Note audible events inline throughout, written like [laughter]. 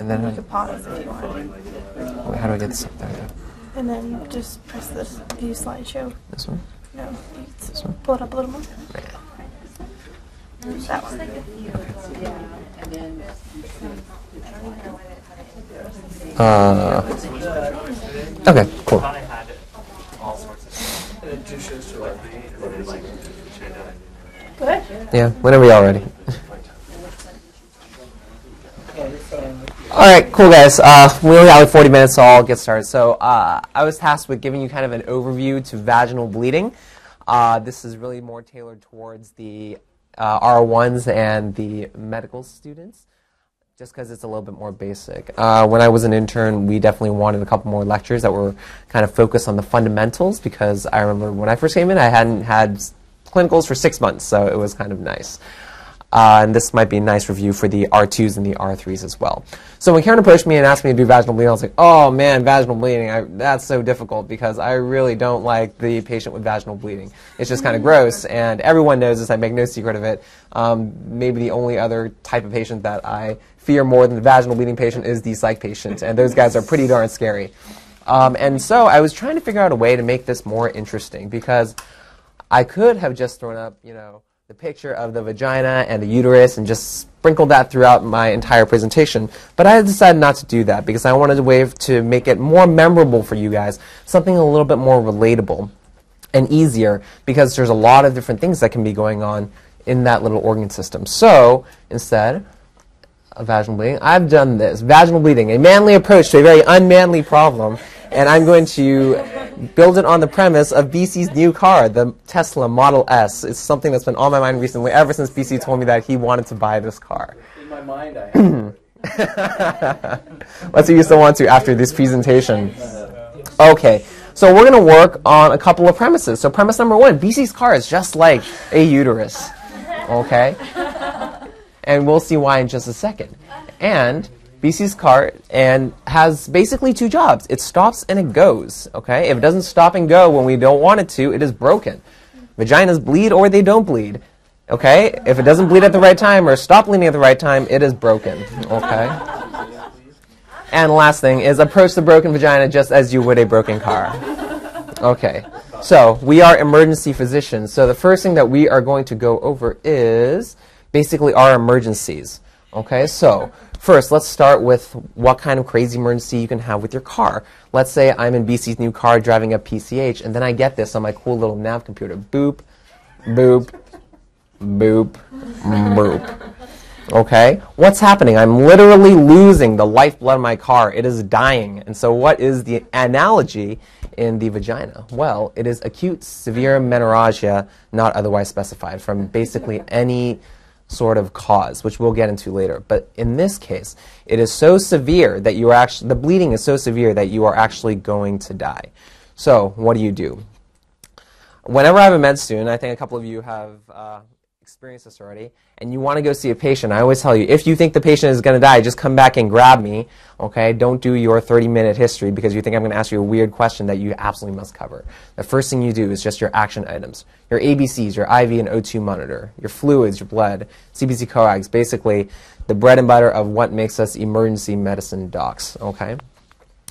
And then You could pause if you want. wait, how do I get this up there? And then just press this view slideshow. This one? No, you This one? pull it up a little more. That one. Uh, okay, cool. Go ahead. Yeah, whenever y'all ready. All right, cool guys. Uh, we only have like 40 minutes, so I'll get started. So uh, I was tasked with giving you kind of an overview to vaginal bleeding. Uh, this is really more tailored towards the uh, R1s and the medical students, just because it's a little bit more basic. Uh, when I was an intern, we definitely wanted a couple more lectures that were kind of focused on the fundamentals, because I remember when I first came in, I hadn't had clinicals for six months, so it was kind of nice. Uh, and this might be a nice review for the R2s and the R3s as well. So when Karen approached me and asked me to do vaginal bleeding, I was like, oh man, vaginal bleeding, I, that's so difficult because I really don't like the patient with vaginal bleeding. It's just kind of gross, and everyone knows this, I make no secret of it. Um, maybe the only other type of patient that I fear more than the vaginal bleeding patient is the psych patient, and those guys are pretty darn scary. Um, and so I was trying to figure out a way to make this more interesting because I could have just thrown up, you know, the picture of the vagina and the uterus and just sprinkled that throughout my entire presentation. But I decided not to do that because I wanted a way to make it more memorable for you guys, something a little bit more relatable and easier because there's a lot of different things that can be going on in that little organ system. So instead, of vaginal bleeding. I've done this. Vaginal bleeding, a manly approach to a very unmanly problem. And I'm going to build it on the premise of BC's new car, the Tesla Model S. It's something that's been on my mind recently, ever since BC told me that he wanted to buy this car. In my mind, I [clears throat] have. Let's see if you still want to after this presentation. Okay, so we're going to work on a couple of premises. So premise number one, BC's car is just like a uterus. Okay? And we'll see why in just a second. And BC's car and has basically two jobs. It stops and it goes. Okay? If it doesn't stop and go when we don't want it to, it is broken. Vaginas bleed or they don't bleed. Okay? If it doesn't bleed at the right time or stop bleeding at the right time, it is broken. Okay? And last thing is approach the broken vagina just as you would a broken car. Okay. So, we are emergency physicians. So, the first thing that we are going to go over is basically our emergencies. Okay? So, first, let's start with what kind of crazy emergency you can have with your car. Let's say I'm in BC's new car driving up PCH, and then I get this on my cool little nav computer. Boop, boop, boop, boop. Okay? What's happening? I'm literally losing the lifeblood of my car. It is dying. And so, what is the analogy in the vagina? Well, it is acute severe menorrhagia, not otherwise specified, from basically any sort of cause, which we'll get into later. But in this case, it is so severe that you are actually, the bleeding is so severe that you are actually going to die. So, what do you do? whenever I have a med student, I think a couple of you have uh, experienced this already, and you want to go see a patient, I always tell you, if you think the patient is going to die, just come back and grab me, okay? Don't do your 30-minute history because you think I'm going to ask you a weird question that you absolutely must cover. The first thing you do is just your action items. Your ABCs, your IV and O2 monitor, your fluids, your blood, CBC coags, basically the bread and butter of what makes us emergency medicine docs, okay?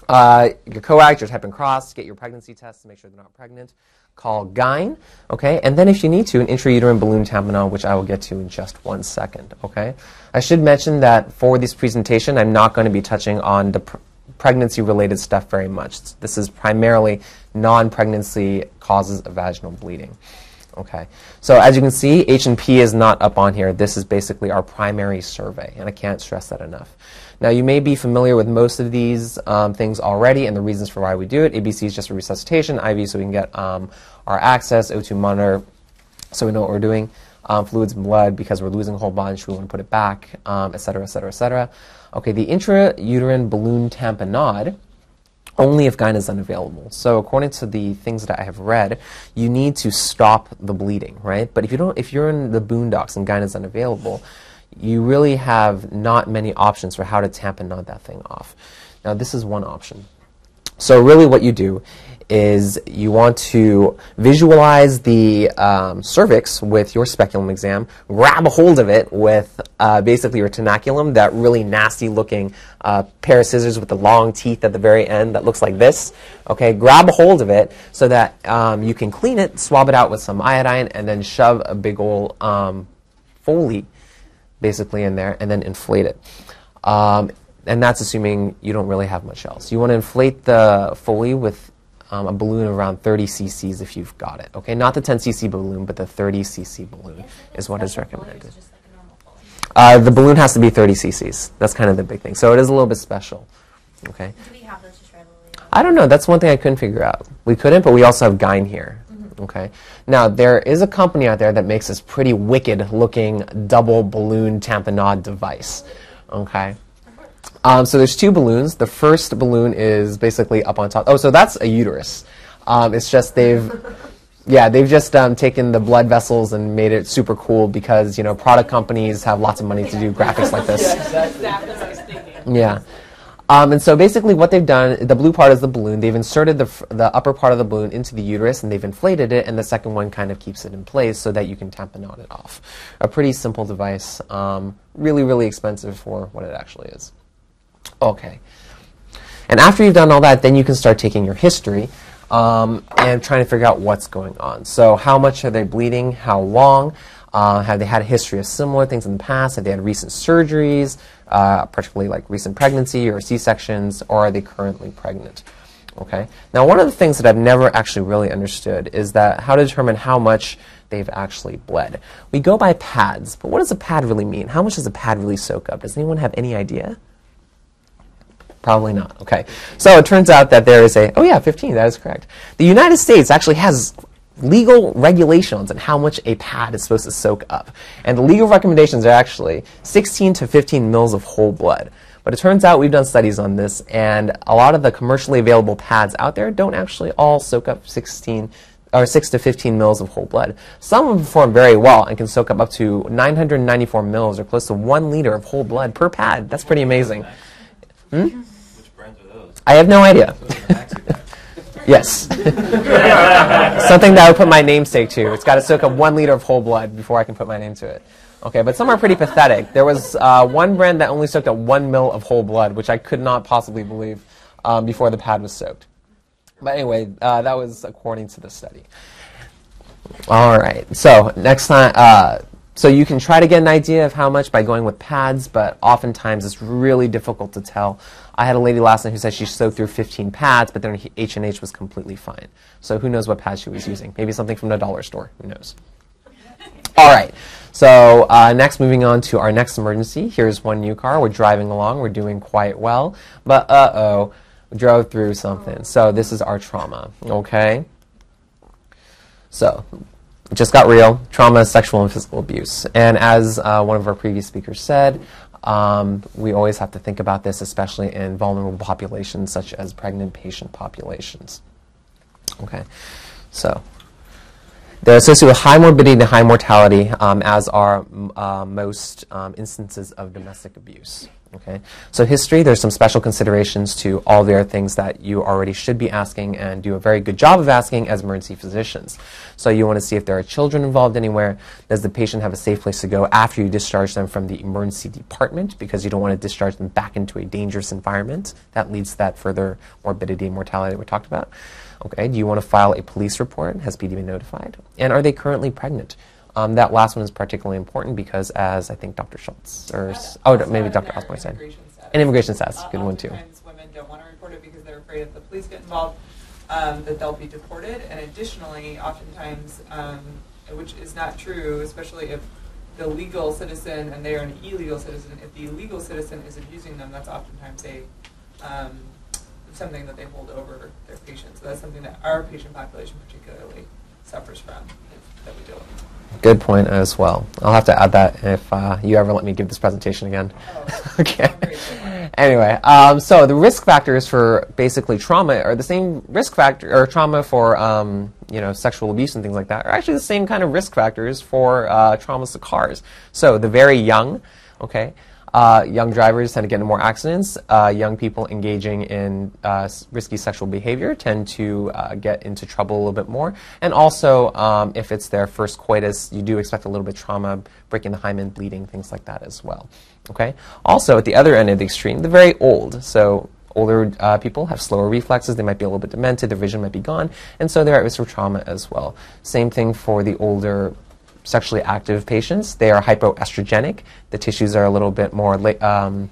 Uh, your coags, your type and cross, get your pregnancy tests to make sure they're not pregnant. Call GYN, okay? And then if you need to, an intrauterine balloon tamponade, which I will get to in just one second, okay? I should mention that for this presentation, I'm not going to be touching on the pr- pregnancy-related stuff very much. This is primarily non-pregnancy causes of vaginal bleeding. Okay, so as you can see, H&P is not up on here. This is basically our primary survey, and I can't stress that enough. Now, you may be familiar with most of these um, things already and the reasons for why we do it. ABC is just a resuscitation, IV so we can get um, our access, O2 monitor so we know what we're doing, um, fluids and blood because we're losing a whole bunch, we want to put it back, um, et cetera, et cetera, et cetera. Okay, the intrauterine balloon tamponade only if gyne is unavailable. So according to the things that I have read, you need to stop the bleeding, right? But if you don't, if you're in the boondocks and gyne is unavailable, you really have not many options for how to tamponade that thing off. Now this is one option. So really what you do is you want to visualize the um, cervix with your speculum exam, grab a hold of it with uh, basically your tenaculum, that really nasty looking uh, pair of scissors with the long teeth at the very end that looks like this. Okay, grab a hold of it so that um, you can clean it, swab it out with some iodine, and then shove a big old um, Foley basically in there and then inflate it. Um, and that's assuming you don't really have much else. You want to inflate the Foley with um, a balloon around 30 cc's if you've got it. Okay, not the 10 cc balloon, but the 30 cc balloon is what is recommended. Uh, the balloon has to be 30 cc's. That's kind of the big thing. So it is a little bit special. Okay. Do we have those to try later? I don't know. That's one thing I couldn't figure out. We couldn't, but we also have Gyn here. Okay. Now there is a company out there that makes this pretty wicked-looking double balloon tamponade device. Okay. Um, so there's two balloons. The first balloon is basically up on top. Oh, so that's a uterus. Um, it's just they've, [laughs] yeah, they've just um, taken the blood vessels and made it super cool because you know product companies have lots of money to do graphics like this. Yeah. Um, and so basically, what they've done, the blue part is the balloon. They've inserted the, the upper part of the balloon into the uterus and they've inflated it, and the second one kind of keeps it in place so that you can tamponade it off. A pretty simple device, um, really, really expensive for what it actually is. Okay. And after you've done all that, then you can start taking your history um, and trying to figure out what's going on. So, how much are they bleeding? How long? Uh, have they had a history of similar things in the past? Have they had recent surgeries, uh, particularly like recent pregnancy or C sections, or are they currently pregnant? Okay. Now, one of the things that I've never actually really understood is that how to determine how much they've actually bled. We go by pads, but what does a pad really mean? How much does a pad really soak up? Does anyone have any idea? Probably not. Okay. So it turns out that there is a, oh yeah, 15, that is correct. The United States actually has legal regulations on how much a pad is supposed to soak up. And the legal recommendations are actually 16 to 15 mils of whole blood. But it turns out we've done studies on this, and a lot of the commercially available pads out there don't actually all soak up 16 or 6 to 15 mils of whole blood. Some perform very well and can soak up up to 994 mils or close to 1 liter of whole blood per pad. That's pretty amazing. Hmm? Which brands are those? I have no idea. Yes. [laughs] Something that I would put my namesake to. It's got to soak up one liter of whole blood before I can put my name to it. Okay, but some are pretty pathetic. There was uh, one brand that only soaked up one mil of whole blood, which I could not possibly believe um, before the pad was soaked. But anyway, uh, that was according to the study. All right. So next time, uh, so you can try to get an idea of how much by going with pads, but oftentimes it's really difficult to tell. I had a lady last night who said she soaked through 15 pads, but then H and H was completely fine. So who knows what pad she was using? Maybe something from the dollar store. Who knows? All right. So uh, next, moving on to our next emergency. Here's one new car. We're driving along. We're doing quite well, but uh oh, drove through something. So this is our trauma. Okay. So just got real. Trauma sexual and physical abuse. And as uh, one of our previous speakers said, um, we always have to think about this, especially in vulnerable populations such as pregnant patient populations. Okay, so they're associated with high morbidity and high mortality, um, as are uh, most um, instances of domestic abuse. Okay, so history. There's some special considerations to all the other things that you already should be asking and do a very good job of asking as emergency physicians. So you want to see if there are children involved anywhere. Does the patient have a safe place to go after you discharge them from the emergency department because you don't want to discharge them back into a dangerous environment that leads to that further morbidity and mortality that we talked about. Okay, do you want to file a police report? Has PD been notified? And are they currently pregnant? Um, that last one is particularly important because, as I think Dr. Schultz or oh, maybe Dr. Osborne said, and immigration status, good one too. Women don't want to report it because they're afraid if the police get involved, um, that they'll be deported. And additionally, oftentimes, um, which is not true, especially if the legal citizen and they are an illegal citizen, if the illegal citizen is abusing them, that's oftentimes a um, something that they hold over their patients. So that's something that our patient population particularly suffers from if, that we deal with. Good point as well. I'll have to add that if uh, you ever let me give this presentation again. Oh, [laughs] okay. great, don't worry. Anyway, um, so the risk factors for basically trauma are the same risk factor or trauma for um, you know sexual abuse and things like that are actually the same kind of risk factors for uh, traumas to cars. So the very young, okay, Uh, young drivers tend to get into more accidents. Uh, young people engaging in uh, risky sexual behavior tend to uh, get into trouble a little bit more. And also, um, if it's their first coitus, you do expect a little bit of trauma, breaking the hymen, bleeding, things like that as well. Okay. Also, at the other end of the extreme, the very old. So older uh, people have slower reflexes. They might be a little bit demented. Their vision might be gone, and so they're at risk for trauma as well. Same thing for the older sexually active patients. They are hypoestrogenic. The tissues are a little bit more, um,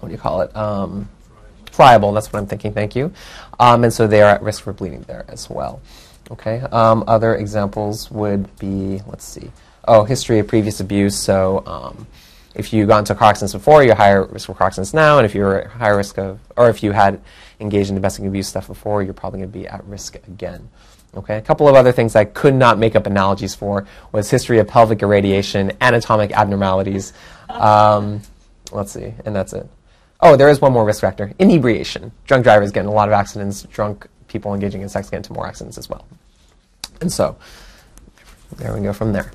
what do you call it? Um, friable. That's what I'm thinking. Thank you. Um, and so they are at risk for bleeding there as well. Okay. Um, other examples would be, let's see. Oh, history of previous abuse. So um, if you got into car accidents before, you're higher risk for car now. And if you're at higher risk of, or if you had engaged in domestic abuse stuff before, you're probably going to be at risk again. Okay, a couple of other things I could not make up analogies for was history of pelvic irradiation, anatomic abnormalities. Um, let's see, and that's it. Oh, there is one more risk factor: inebriation. Drunk drivers get in a lot of accidents. Drunk people engaging in sex get into more accidents as well. And so, there we go from there.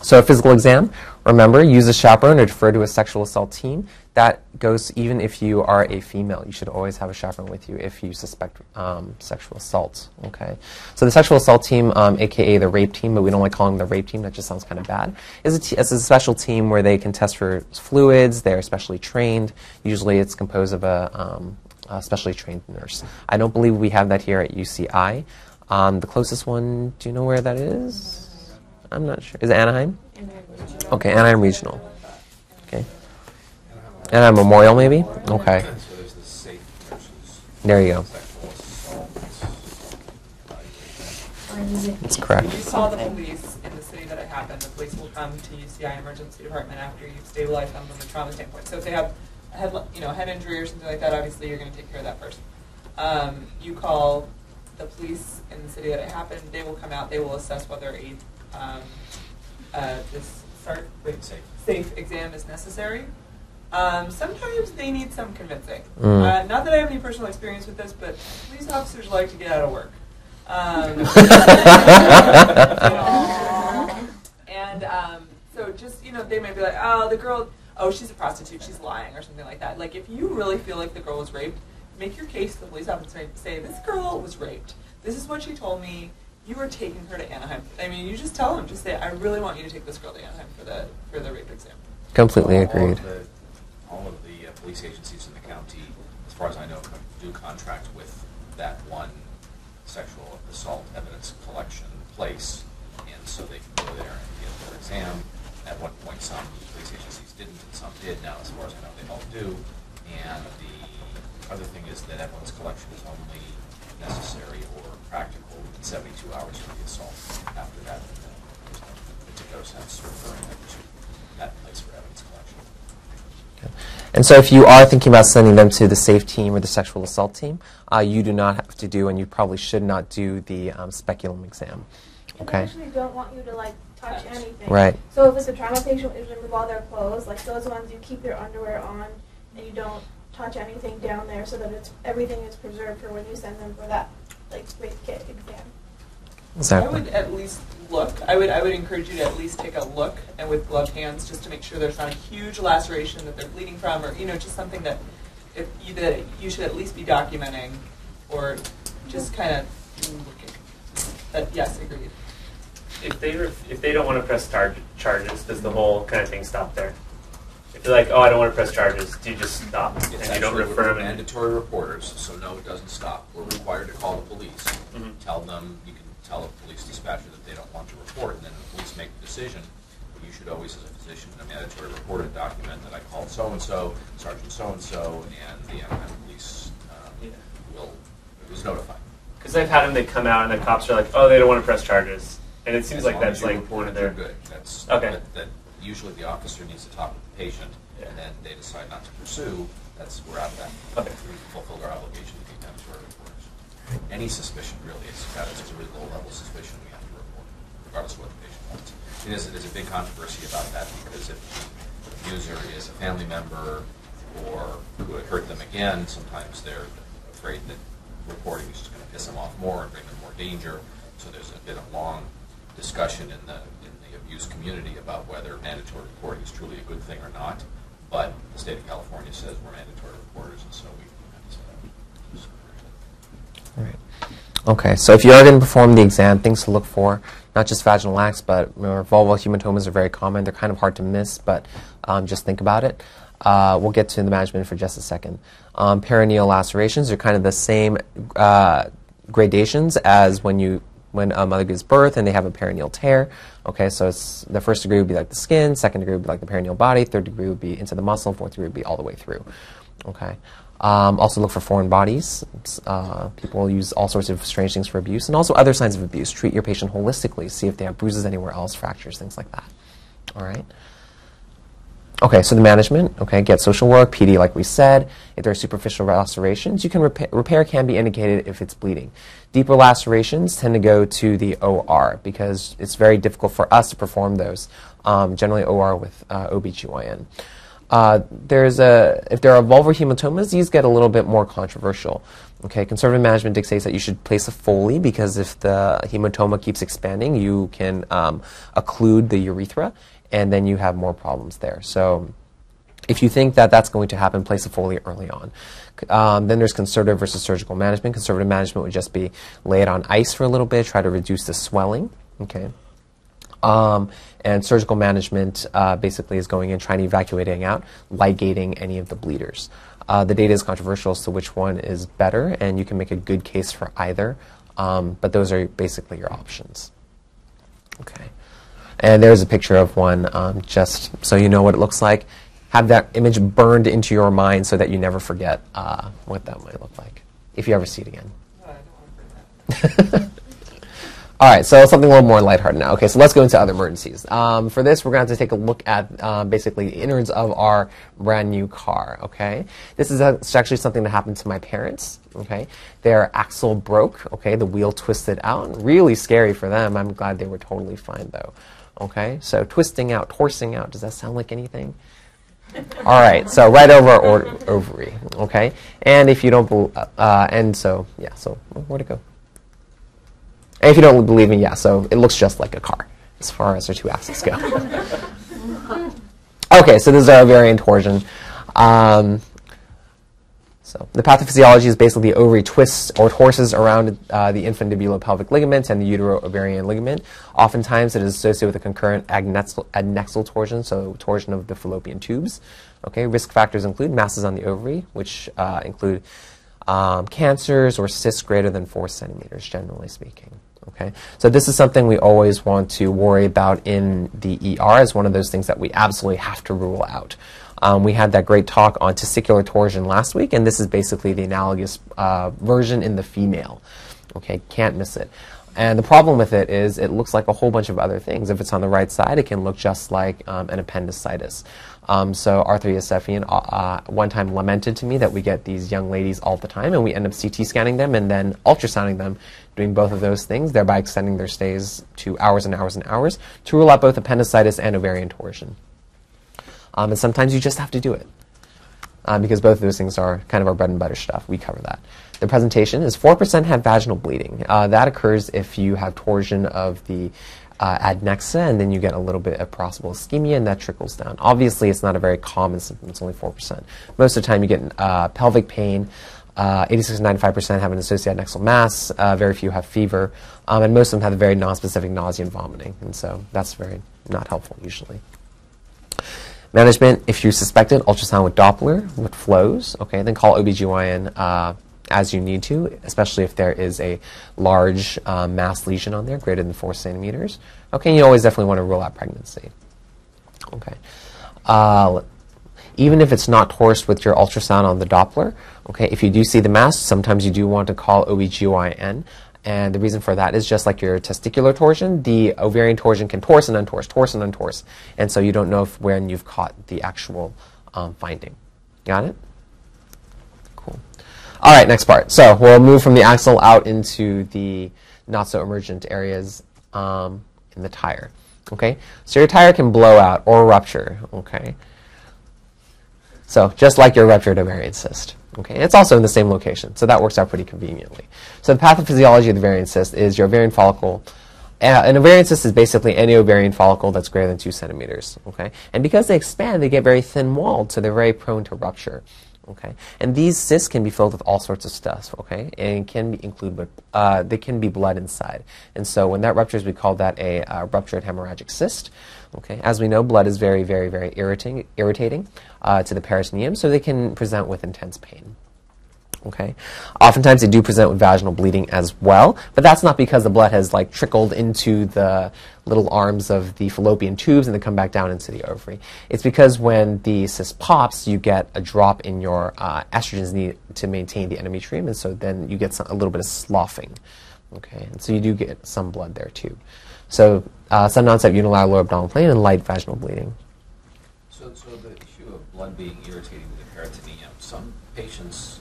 So, a physical exam, remember, use a chaperone or defer to a sexual assault team. That goes even if you are a female. You should always have a chaperone with you if you suspect um, sexual assault. Okay. So, the sexual assault team, um, aka the rape team, but we don't like calling them the rape team, that just sounds kind of bad, is a, t- is a special team where they can test for fluids. They're specially trained. Usually, it's composed of a, um, a specially trained nurse. I don't believe we have that here at UCI. Um, the closest one, do you know where that is? I'm not sure. Is it Anaheim? Okay, Anaheim Regional. Okay. Anaheim Memorial, maybe? Okay. There you go. That's correct. When you call the police in the city that it happened, the police will come to UCI emergency department after you've stabilized them from a trauma standpoint. So if they have a head, you know, head injury or something like that, obviously you're going to take care of that first. Um, you call the police in the city that it happened. They will come out. They will assess whether a um, uh, this start wait, Safe. safe exam is necessary. Um, sometimes they need some convincing. Mm. Uh, not that I have any personal experience with this, but police officers like to get out of work. Um, [laughs] [laughs] and um, so just, you know, they might be like, oh, the girl, oh, she's a prostitute, she's lying, or something like that. Like, if you really feel like the girl was raped, make your case to the police officer and say, this girl was raped. This is what she told me. You are taking her to Anaheim. I mean, you just tell them, just say, I really want you to take this girl to Anaheim for the for the rape exam. Completely All agreed. of the, all of the uh, police agencies in the county, as far as I know, do contract with that one sexual assault evidence collection place, and so they can go there and get their exam. At one point, some police agencies didn't, and some did. Now, as far as I know, they all do. And the other thing is that evidence collection is only necessary or practical in 72 hours for the assault. After that, then there's no particular sense referring them to that place for evidence collection. And so, if you are thinking about sending them to the SAFE team or the sexual assault team, uh, you do not have to do, and you probably should not do the um, speculum exam. And Okay. They actually don't want you to like touch anything. Right. So if it's a trauma patient, you remove all their clothes. Like those ones, you keep your underwear on, and you don't touch anything down there, so that it's everything is preserved for when you send them for that like rape kit exam. Exactly. I would at least look. I would I would encourage you to at least take a look and with gloved hands just to make sure there's not a huge laceration that they're bleeding from or you know just something that if you that you should at least be documenting or just mm-hmm. kind of looking. But yes, agreed. If they if they don't want to press tar- charges, does the whole kind of thing stop there? If they're like, oh, I don't want to press charges, do you just stop and you actually, don't we're refer them? And, mandatory reporters, so no, it doesn't stop. We're required to call the police. Mhm. Tell them, you can tell a police dispatcher that they don't want to report, and then the police make the decision. But you should always, as a physician, in a mandatory report, document that I called so-and-so, Sergeant so-and-so, and the Anaheim Police um, Yeah. will, was notified. Because I've had them, they come out and the cops are like, oh, they don't want to press charges, and it seems As like long as that's you like report one it, of their good. That's, Okay. that, that usually the officer needs to talk with the patient, Yeah. and then they decide not to pursue, that's, we're out of that. Okay. We fulfilled our obligation to be mandatory reporters. Any suspicion really is, got it's a really low level suspicion we have to report, regardless of what the patient wants. And there's, there's a big controversy about that because if the abuser is a family member or who had hurt them again, sometimes they're afraid that reporting is just going to piss them off more and bring them more danger. So there's been a long discussion in the abuse community about whether mandatory reporting is truly a good thing or not. but the state of California says we're mandatory reporters, and so we have to set up. All right. Okay, so if you are going to perform the exam, things to look for, not just vaginal lacs, but remember, vulval hematomas are very common. They're kind of hard to miss, but um, just think about it. Uh, we'll get to the management for just a second. Um, perineal lacerations are kind of the same uh, gradations as when you when a mother gives birth and they have a perineal tear. Okay, so it's, the first degree would be like the skin, second degree would be like the perineal body, third degree would be into the muscle, fourth degree would be all the way through. Okay. Um, also look for foreign bodies. Uh, people use all sorts of strange things for abuse, and also other signs of abuse. Treat your patient holistically. See if they have bruises anywhere else, fractures, things like that. All right. Okay, so the management. Okay, get social work, PD, like we said. If there are superficial lacerations, you can repair. Repair can be indicated if it's bleeding. Deeper lacerations tend to go to the OR because it's very difficult for us to perform those. Um, generally, OR with uh, OBGYN. Uh, there's a, if there are vulvar hematomas, these get a little bit more controversial. Okay, conservative management dictates that you should place a Foley because if the hematoma keeps expanding, you can um, occlude the urethra and then you have more problems there. So if you think that that's going to happen, place a Foley early on. Um, then there's conservative versus surgical management. Conservative management would just be lay it on ice for a little bit, try to reduce the swelling. Okay. Um, and surgical management uh, basically is going in, trying to evacuating out, ligating any of the bleeders. Uh, the data is controversial as to which one is better, and you can make a good case for either, um, but those are basically your options. Okay. And there's a picture of one, um, just so you know what it looks like. Have that image burned into your mind so that you never forget uh, what that might look like, if you ever see it again. [laughs] All right, so something a little more lighthearted now. Okay, so let's go into other emergencies. Um, for this, we're going to have to take a look at um, basically the innards of our brand new car. Okay, this is a, actually something that happened to my parents. Okay, their axle broke. Okay, the wheel twisted out. Really scary for them. I'm glad they were totally fine though. Okay, so twisting out, torsing out. Does that sound like anything? [laughs] All right, so right over our or- ovary. Okay, and if you don't, bel uh, and so yeah, so where to go? And if you don't believe me, yeah, so it looks just like a car as far as our two axes go. [laughs] okay, so this is our ovarian torsion. Um, so the pathophysiology is basically the ovary twists or torses around uh, the infundibulopelvic ligament and the utero-ovarian ligament. Oftentimes, it is associated with a concurrent adnexal, adnexal torsion, so torsion of the fallopian tubes. Okay, risk factors include masses on the ovary, which uh, include um, cancers or cysts greater than four centimeters, generally speaking. Okay, so this is something we always want to worry about in the ER as one of those things that we absolutely have to rule out. Um, we had that great talk on testicular torsion last week, and this is basically the analogous uh, version in the female. Okay, can't miss it. And the problem with it is it looks like a whole bunch of other things. If it's on the right side, it can look just like um, an appendicitis. Um, so Arthur Yosefian uh, uh, one time lamented to me that we get these young ladies all the time, and we end up CT scanning them and then ultrasounding them, doing both of those things, thereby extending their stays to hours and hours and hours to rule out both appendicitis and ovarian torsion. Um, and sometimes you just have to do it. Uh, because both of those things are kind of our bread and butter stuff. We cover that. The presentation is 4% have vaginal bleeding. Uh, that occurs if you have torsion of the uh, adnexa, and then you get a little bit of possible ischemia, and that trickles down. Obviously, it's not a very common symptom. It's only 4%. Most of the time, you get uh, pelvic pain. Uh, 86 to 95% have an associated adnexal mass. Uh, very few have fever. Um, and most of them have very nonspecific nausea and vomiting. And so that's very not helpful usually. Management, if you suspect it, ultrasound with Doppler, with flows, okay, then call OBGYN uh, as you need to, especially if there is a large uh, mass lesion on there, greater than four centimeters. Okay, you always definitely want to rule out pregnancy. Okay. Uh, even if it's not torsed with your ultrasound on the Doppler, okay, if you do see the mass, sometimes you do want to call OBGYN. And the reason for that is just like your testicular torsion, the ovarian torsion can torse and untorse, torse and untorse. And so you don't know if, when you've caught the actual um, finding. Got it? Cool. All right, next part. So we'll move from the axle out into the not so emergent areas um, in the tire. Okay? So your tire can blow out or rupture. Okay? So just like your ruptured ovarian cyst. Okay, it's also in the same location, so that works out pretty conveniently. So the pathophysiology of the ovarian cyst is your ovarian follicle Uh, an ovarian cyst is basically any ovarian follicle that's greater than two centimeters. Okay, and because they expand, they get very thin-walled, so they're very prone to rupture. Okay, and these cysts can be filled with all sorts of stuff. Okay, and can be include, uh, they can be blood inside, and so when that ruptures, we call that a uh, ruptured hemorrhagic cyst. Okay, as we know, blood is very, very, very irritating, irritating uh, to the peritoneum, so they can present with intense pain. Okay. Oftentimes they do present with vaginal bleeding as well, but that's not because the blood has like trickled into the little arms of the fallopian tubes and then come back down into the ovary. It's because when the cyst pops, you get a drop in your uh, estrogens needed to maintain the endometrium, and so then you get some, a little bit of sloughing. Okay, and so you do get some blood there too. So uh, sudden onset unilateral abdominal pain and light vaginal bleeding. So, so the issue of blood being irritating to the peritoneum, some patients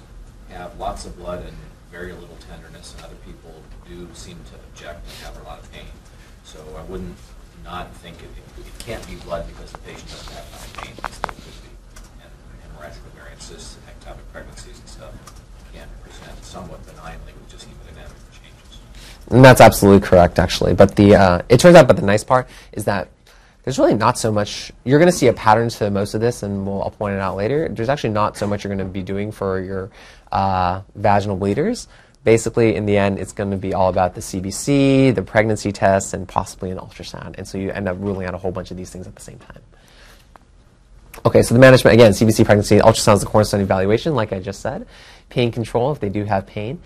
have lots of blood and very little tenderness, and other people do seem to object and have a lot of pain. So I wouldn't not think it, it, it can't be blood because the patient doesn't have enough pain. It still could be. And hemorrhagic ovarian cysts ectopic pregnancies and stuff can present somewhat benignly with just hemodynamic. And that's absolutely correct, actually. But the uh, it turns out, but the nice part is that there's really not so much. You're going to see a pattern to most of this, and we'll, I'll point it out later. There's actually not so much you're going to be doing for your uh, vaginal bleeders. Basically, in the end, it's going to be all about the CBC, the pregnancy tests, and possibly an ultrasound. And so you end up ruling out a whole bunch of these things at the same time. Okay, so the management again, CBC pregnancy, ultrasound is the cornerstone evaluation, like I just said. Pain control if they do have pain.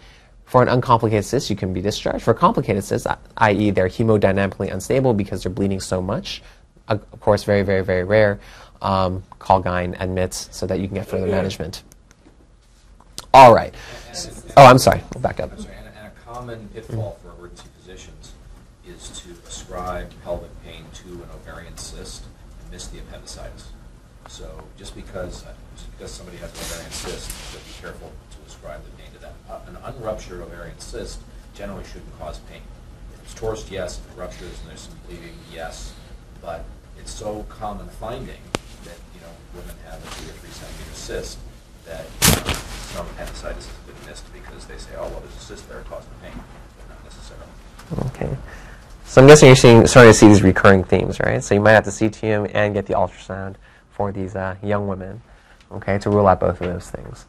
For an uncomplicated cyst, you can be discharged. For complicated cysts, i.e., they're hemodynamically unstable because they're bleeding so much, of course, very, very, very rare, um, call GYN admits so that you can get further management. All right. Oh, I'm sorry. We'll back up. Sorry, and, and a common pitfall for emergency physicians is to ascribe pelvic pain to an ovarian cyst and miss the appendicitis. So just because just because somebody has an ovarian cyst, but be careful to ascribe the to. An unruptured ovarian cyst generally shouldn't cause pain. If it's torsed, yes. If it ruptures and there's some bleeding, yes. But it's so common finding that you know women have a two or three centimeter cyst that uh, some appendicitis has been missed because they say, oh well, there's a cyst there causing pain, but not necessarily. Okay. So I'm guessing you're seeing, starting to see these recurring themes, right? So you might have to CT them and get the ultrasound for these uh, young women, okay, to rule out both of those things.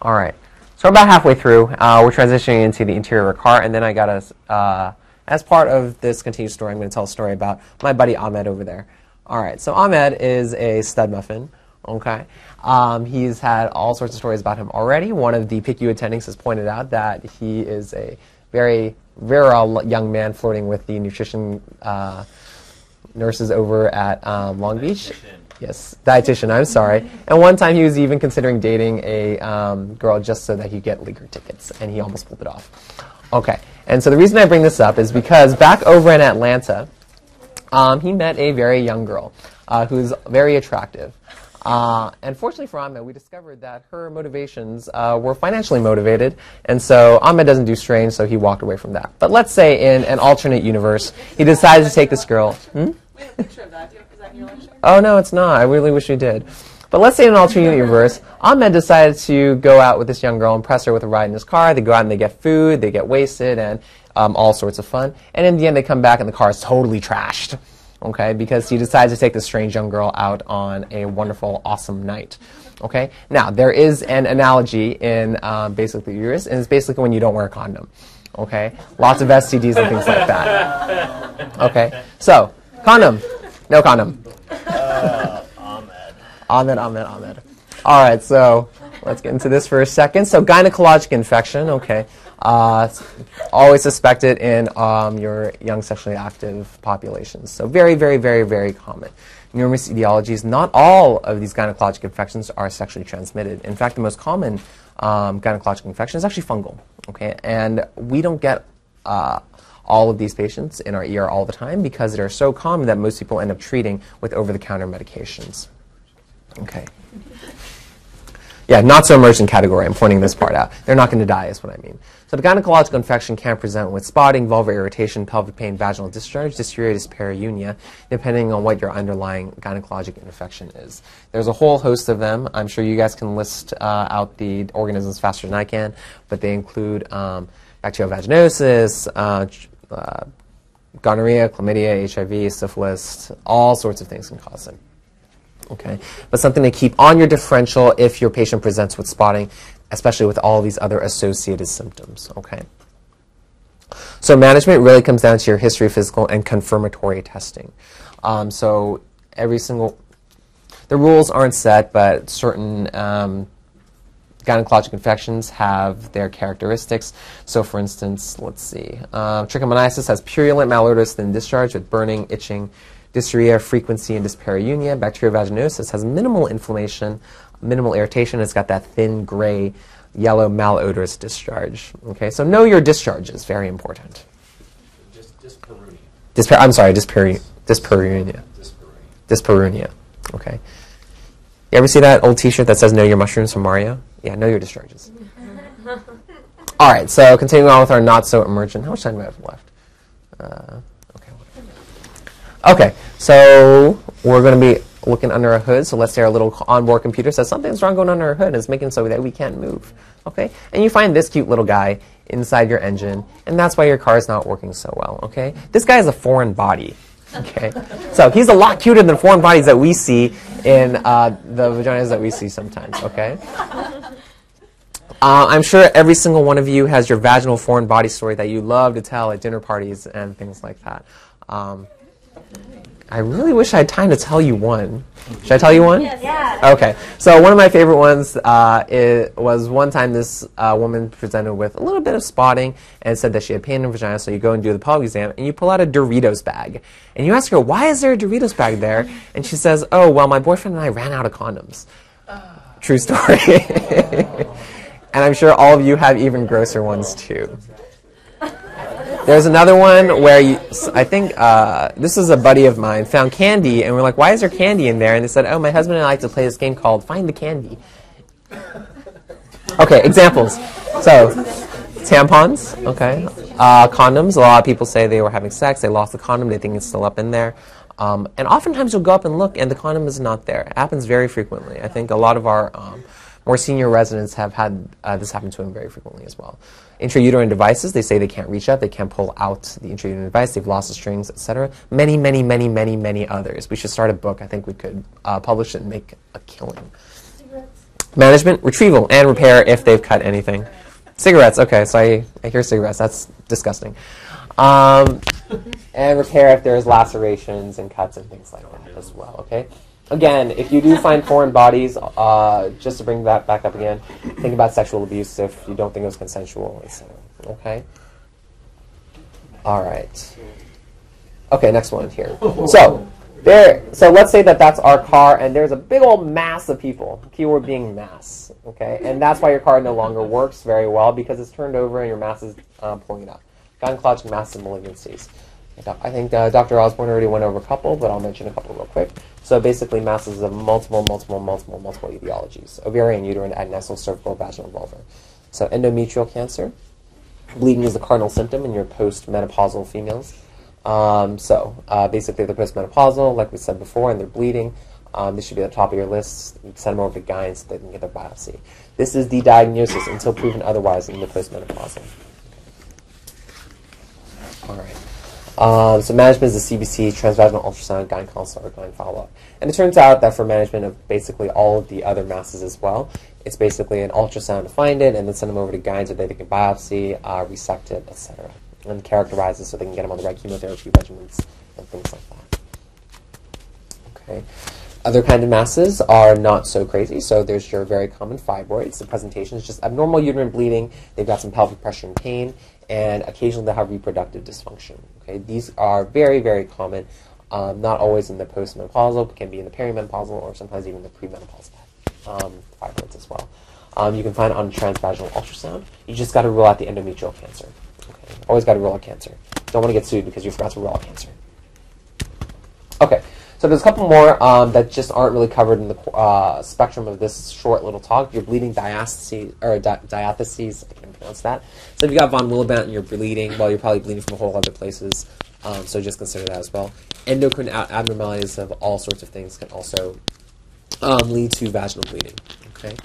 All right. So we're about halfway through. Uh, we're transitioning into the interior of a car, and then I got us, uh, as part of this continued story, I'm going to tell a story about my buddy Ahmed over there. All right. So Ahmed is a stud muffin. Okay. Um, he's had all sorts of stories about him already. One of the PICU attendings has pointed out that he is a very virile young man flirting with the nutrition uh, nurses over at um, Long Beach. Yes, dietitian. I'm sorry. And one time he was even considering dating a um, girl just so that he'd get Laker tickets, and he almost pulled it off. Okay. And so the reason I bring this up is because back over in Atlanta, um, he met a very young girl uh, who's very attractive. Uh, and fortunately for Ahmed, we discovered that her motivations uh, were financially motivated, and so Ahmed doesn't do strange, so he walked away from that. But let's say in an alternate universe, he decided to take this girl. Hmm? You-? Oh no, it's not. I really wish we did. But let's say in an alternate universe, Ahmed decided to go out with this young girl, impress her with a ride in his car. They go out and they get food, they get wasted, and um, all sorts of fun. And in the end, they come back and the car is totally trashed. Okay, because he decides to take this strange young girl out on a wonderful, awesome night. Okay, now there is an analogy in um, basically uterus, and it's basically when you don't wear a condom. Okay, lots of STDs and things like that. Okay, so condom, no condom. Ahmed, Ahmed, Ahmed. Ahmed. All right, so let's get into this for a second. So, gynecologic infection, okay. Uh, always suspected in um, your young sexually active populations. So, very, very, very, very common. Numerous etiologies. Not all of these gynecologic infections are sexually transmitted. In fact, the most common um, gynecologic infection is actually fungal, okay. And we don't get uh, all of these patients in our ER all the time because they're so common that most people end up treating with over-the-counter medications. Okay. Yeah, not so emergent category. I'm pointing this part out. They're not going to die, is what I mean. So the gynecological infection can present with spotting, vulvar irritation, pelvic pain, vaginal discharge, dysuria, dyspareunia, depending on what your underlying gynecologic infection is. There's a whole host of them. I'm sure you guys can list uh, out the organisms faster than I can, but they include um, bacterial vaginosis, uh, uh, gonorrhea, chlamydia, HIV, syphilis, all sorts of things can cause them. Okay, but something to keep on your differential if your patient presents with spotting, especially with all these other associated symptoms. Okay. So management really comes down to your history, physical, and confirmatory testing. Um, so every single, the rules aren't set, but certain um, gynecologic infections have their characteristics. So, for instance, let's see, um, trichomoniasis has purulent malodorous thin discharge with burning, itching, dysuria, frequency, and dyspareunia. Bacterial vaginosis has minimal inflammation, minimal irritation. It's got that thin gray, yellow malodorous discharge. Okay, so know your discharges. Very important. Just, just Perunia. I'm sorry, dyspare- dyspareunia. Just Dyspareunia. Okay. You ever see that old T-shirt that says "Know your mushrooms" from Mario? Yeah, know your discharges. [laughs] All right. So continuing on with our not so emergent. How much time do I have left? Uh, okay. Okay. So we're going to be looking under a hood. So let's say our little onboard computer says something's wrong going under our hood and it's making it so that we can't move. Okay. And you find this cute little guy inside your engine, and that's why your car is not working so well. Okay. This guy is a foreign body. Okay, so he's a lot cuter than foreign bodies that we see in uh, the vaginas that we see sometimes. Okay, uh, I'm sure every single one of you has your vaginal foreign body story that you love to tell at dinner parties and things like that. Um, I really wish I had time to tell you one. Should I tell you one? Yes. Yeah. Okay. So one of my favorite ones uh, it was one time this uh, woman presented with a little bit of spotting and said that she had pain in her vagina. So you go and do the pelvic exam and you pull out a Doritos bag and you ask her, "Why is there a Doritos bag there?" And she says, "Oh, well, my boyfriend and I ran out of condoms." True story. [laughs] and I'm sure all of you have even grosser ones too. There's another one where you, I think uh, this is a buddy of mine found candy, and we're like, "Why is there candy in there?" And they said, "Oh, my husband and I like to play this game called Find the Candy." Okay, examples. So, tampons. Okay, uh, condoms. A lot of people say they were having sex, they lost the condom, they think it's still up in there. Um, and oftentimes you'll go up and look, and the condom is not there. It happens very frequently. I think a lot of our um, more senior residents have had uh, this happen to them very frequently as well. Intrauterine devices, they say they can't reach up, they can't pull out the intrauterine device, they've lost the strings, etc. Many, many, many, many, many others. We should start a book. I think we could uh, publish it and make a killing. Cigarettes. Management, retrieval, and repair if they've cut anything. Cigarettes, okay, so I, I hear cigarettes, that's disgusting. Um, and repair if there's lacerations and cuts and things like that as well, okay? Again, if you do find foreign bodies, uh, just to bring that back up again, think about sexual abuse if you don't think it was consensual. Okay? All right. Okay, next one here. So, there. So let's say that that's our car, and there's a big old mass of people. Keyword being mass. Okay, and that's why your car no longer works very well because it's turned over and your mass is uh, pulling it up. Gynecologic mass and malignancies. I think uh, Dr. Osborne already went over a couple, but I'll mention a couple real quick. So basically, masses of multiple, multiple, multiple, multiple etiologies: ovarian, uterine, adnexal, cervical, vaginal, vulvar. So endometrial cancer. Bleeding is a cardinal symptom in your post-menopausal females. Um, so uh, basically, they're postmenopausal, like we said before, and they're bleeding. Um, this should be at the top of your list. You send them over to gynes so they can get their biopsy. This is the diagnosis until proven otherwise in the postmenopausal. All right. Um, so management is the CBC, transvaginal ultrasound, gyne consult, or gyne follow-up. And it turns out that for management of basically all of the other masses as well, it's basically an ultrasound to find it and then send them over to gynes so they can biopsy, uh, resect it, etc. And characterize it so they can get them on the right chemotherapy regimens and things like that. Okay. Other kind of masses are not so crazy. So there's your very common fibroids. The presentation is just abnormal uterine bleeding. They've got some pelvic pressure and pain, and occasionally they have reproductive dysfunction. Okay, these are very, very common. Um, not always in the postmenopausal, but can be in the perimenopausal or sometimes even the premenopausal um, fibroids as well. Um, you can find on transvaginal ultrasound. You just got to rule out the endometrial cancer. Okay, always got to rule out cancer. Don't want to get sued because you forgot to rule out cancer. Okay, so there's a couple more um, that just aren't really covered in the uh, spectrum of this short little talk. You're bleeding diatheses, or di- pronounce that. So if you got von Willebrand and you're bleeding, well, you're probably bleeding from a whole other places. Um, so just consider that as well. Endocrine abnormalities of all sorts of things can also um, lead to vaginal bleeding. Okay,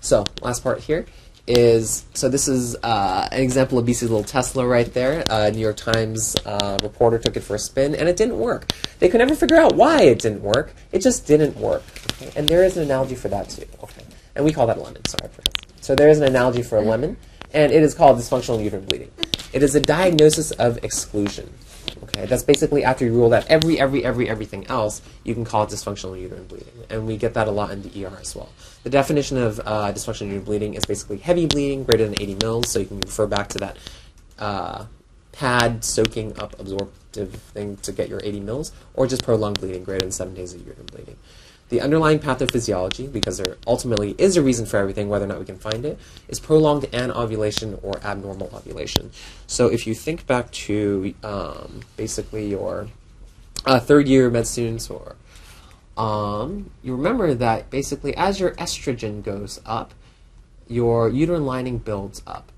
so last part here is so this is uh, an example of BC's little Tesla right there. Uh, New York Times uh, reporter took it for a spin, and it didn't work. They could never figure out why it didn't work. It just didn't work. Okay? And there is an analogy for that too. Okay, and we call that lemon. Sorry for that. So there is an analogy for a lemon, and it is called dysfunctional uterine bleeding. It is a diagnosis of exclusion. Okay, that's basically after you rule out every, every, every, everything else, you can call it dysfunctional uterine bleeding, and we get that a lot in the ER as well. The definition of uh, dysfunctional uterine bleeding is basically heavy bleeding greater than 80 mils, so you can refer back to that uh, pad soaking up absorptive thing to get your 80 mils, or just prolonged bleeding greater than seven days of uterine bleeding. The underlying pathophysiology, because there ultimately is a reason for everything, whether or not we can find it, is prolonged anovulation or abnormal ovulation. So if you think back to um, basically your uh, third year med students, or um, you remember that basically as your estrogen goes up, your uterine lining builds up.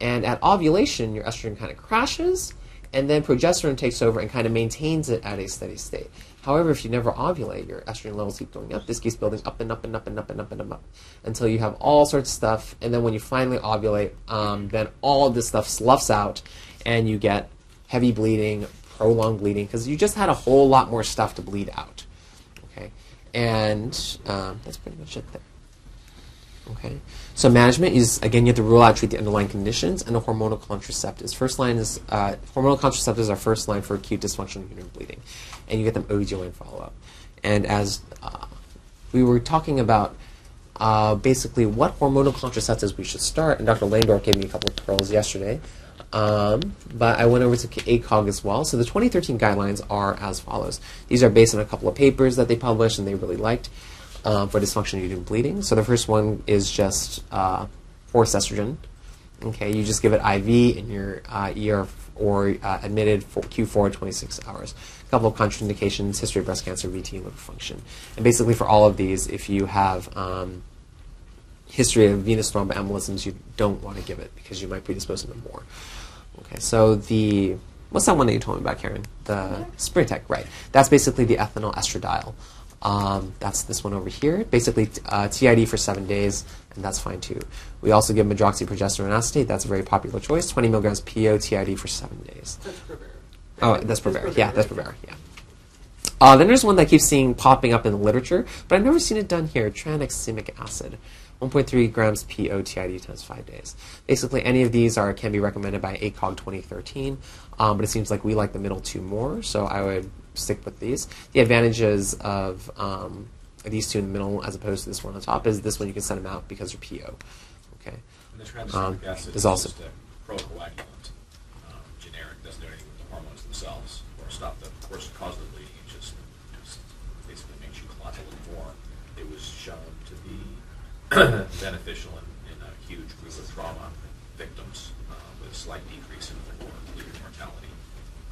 And at ovulation, your estrogen kind of crashes, and then progesterone takes over and kind of maintains it at a steady state. However, if you never ovulate, your estrogen levels keep going up. This keeps building up and up and up and up and up and up, and up until you have all sorts of stuff. And then when you finally ovulate, um, then all of this stuff sloughs out, and you get heavy bleeding, prolonged bleeding, because you just had a whole lot more stuff to bleed out. Okay, and um, that's pretty much it there. Okay. So management is again you have to rule out treat the underlying conditions and the hormonal contraceptives. First line is uh, hormonal contraceptives are first line for acute dysfunctional uterine bleeding, and you get them OBGYN follow up. And as uh, we were talking about uh, basically what hormonal contraceptives we should start, and Dr. Landorf gave me a couple of pearls yesterday. Um, but I went over to ACOG as well. So the 2013 guidelines are as follows. These are based on a couple of papers that they published and they really liked um, for dysfunctional uterine bleeding. So the first one is just uh, forced estrogen. Okay, you just give it IV in your uh, ER or uh, admitted for Q4 26 hours. A couple of contraindications: history of breast cancer, VT, liver function. And basically, for all of these, if you have um, history of venous thromboembolisms, you don't want to give it because you might predispose them more. Okay, so the what's that one that you told me about, Karen? The Sprintec, right? That's basically the ethinyl estradiol. Um, that's this one over here. Basically, uh, TID for seven days, and that's fine too. We also give medroxyprogesterone acetate. That's a very popular choice. 20 milligrams PO TID for seven days. That's. Oh, that's Provera. Yeah, that's Provera. Yeah. Uh, then there's one that I keep seeing popping up in the literature, but I've never seen it done here. Tranexamic acid. 1.3 grams PO TID times five days. Basically, any of these are can be recommended by ACOG 2013, um, but it seems like we like the middle two more, so I would stick with these. The advantages of um, these two in the middle as opposed to this one on the top is this one you can send them out because they're PO. Okay. And the Um, acid is also- a procoagulant, um, generic, doesn't do anything with the hormones themselves or stop the course cause of the bleeding. It just, just basically makes you clot a little more. It was shown to be [clears throat] beneficial in, in a huge group of trauma victims uh, with a slight decrease in bleeding mortality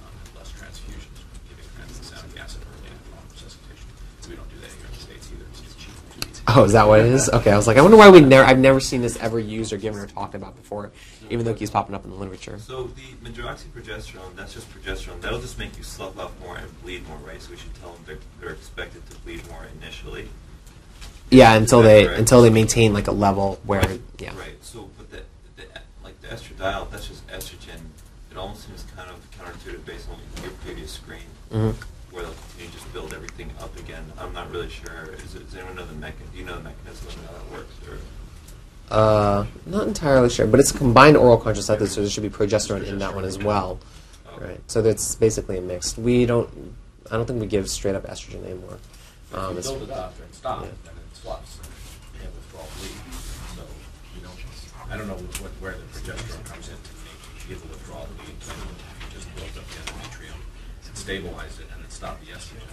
um, and less transfusions, giving tranexamic acid early in trauma resuscitation. We don't do that here in the States either. It's too cheap. Too easy. Oh, is that what it is? Okay, I was like, I wonder why we never. I've never seen this ever used or given or talked about before, even though it keeps popping up in the literature. So the medroxyprogesterone, that's just progesterone. That'll just make you slough out more and bleed more, right? So we should tell them they're, they're expected to bleed more initially. Yeah, until they correct? until they maintain like a level where right. yeah. Right. So, but the, the like the estradiol, that's just estrogen. It almost seems kind of counterintuitive based on your previous screen, Mhm. Where they'll continue to just build everything up again. I'm not really sure. Is it, does anyone know the mechanism? Do you know the mechanism of how that works? Or Uh, not entirely sure, but it's a combined oral contraceptive, so there should be progesterone in that one as well. Okay. Right. So that's basically a mix. We don't. I don't think we give straight up estrogen anymore. Um, If you build it up and stop, yeah. then it swaps. You have withdrawal bleed. So you don't, I don't know what, where the progesterone comes in to make you get the withdrawal bleed. So you just build up the endometrium and stabilize it and stop the estrogen.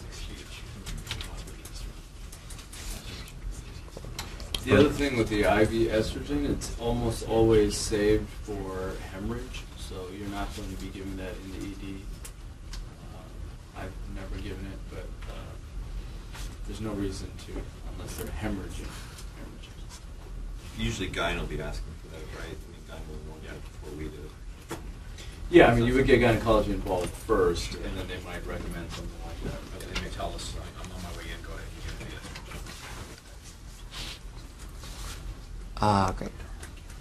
The other thing with the IV estrogen, it's almost always saved for hemorrhage, so you're not going to be giving that in the ED. Uh, I've never given it, but uh, there's no reason to unless they're hemorrhaging. hemorrhaging. usually, Guy will be asking for that, right? I mean, Guy will want that before we do. Yeah, I mean, you would get gynecology involved first, and then they might recommend something like that. But they may tell us, I'm on my way in, go ahead and me the. Uh, great.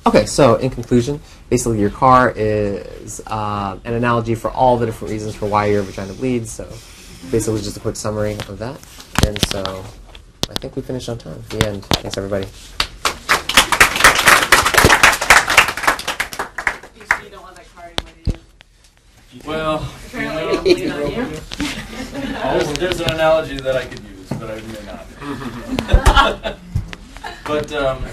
Okay, so in conclusion, basically your car is um, an analogy for all the different reasons for why your vagina bleeds. So basically, just a quick summary of that. And so I think we finished on time. The end. Thanks, everybody. You see, you don't want that car anymore, do you? Well, you know, it's leaning there's, there's an analogy that I could use, but I may not. [laughs] but um,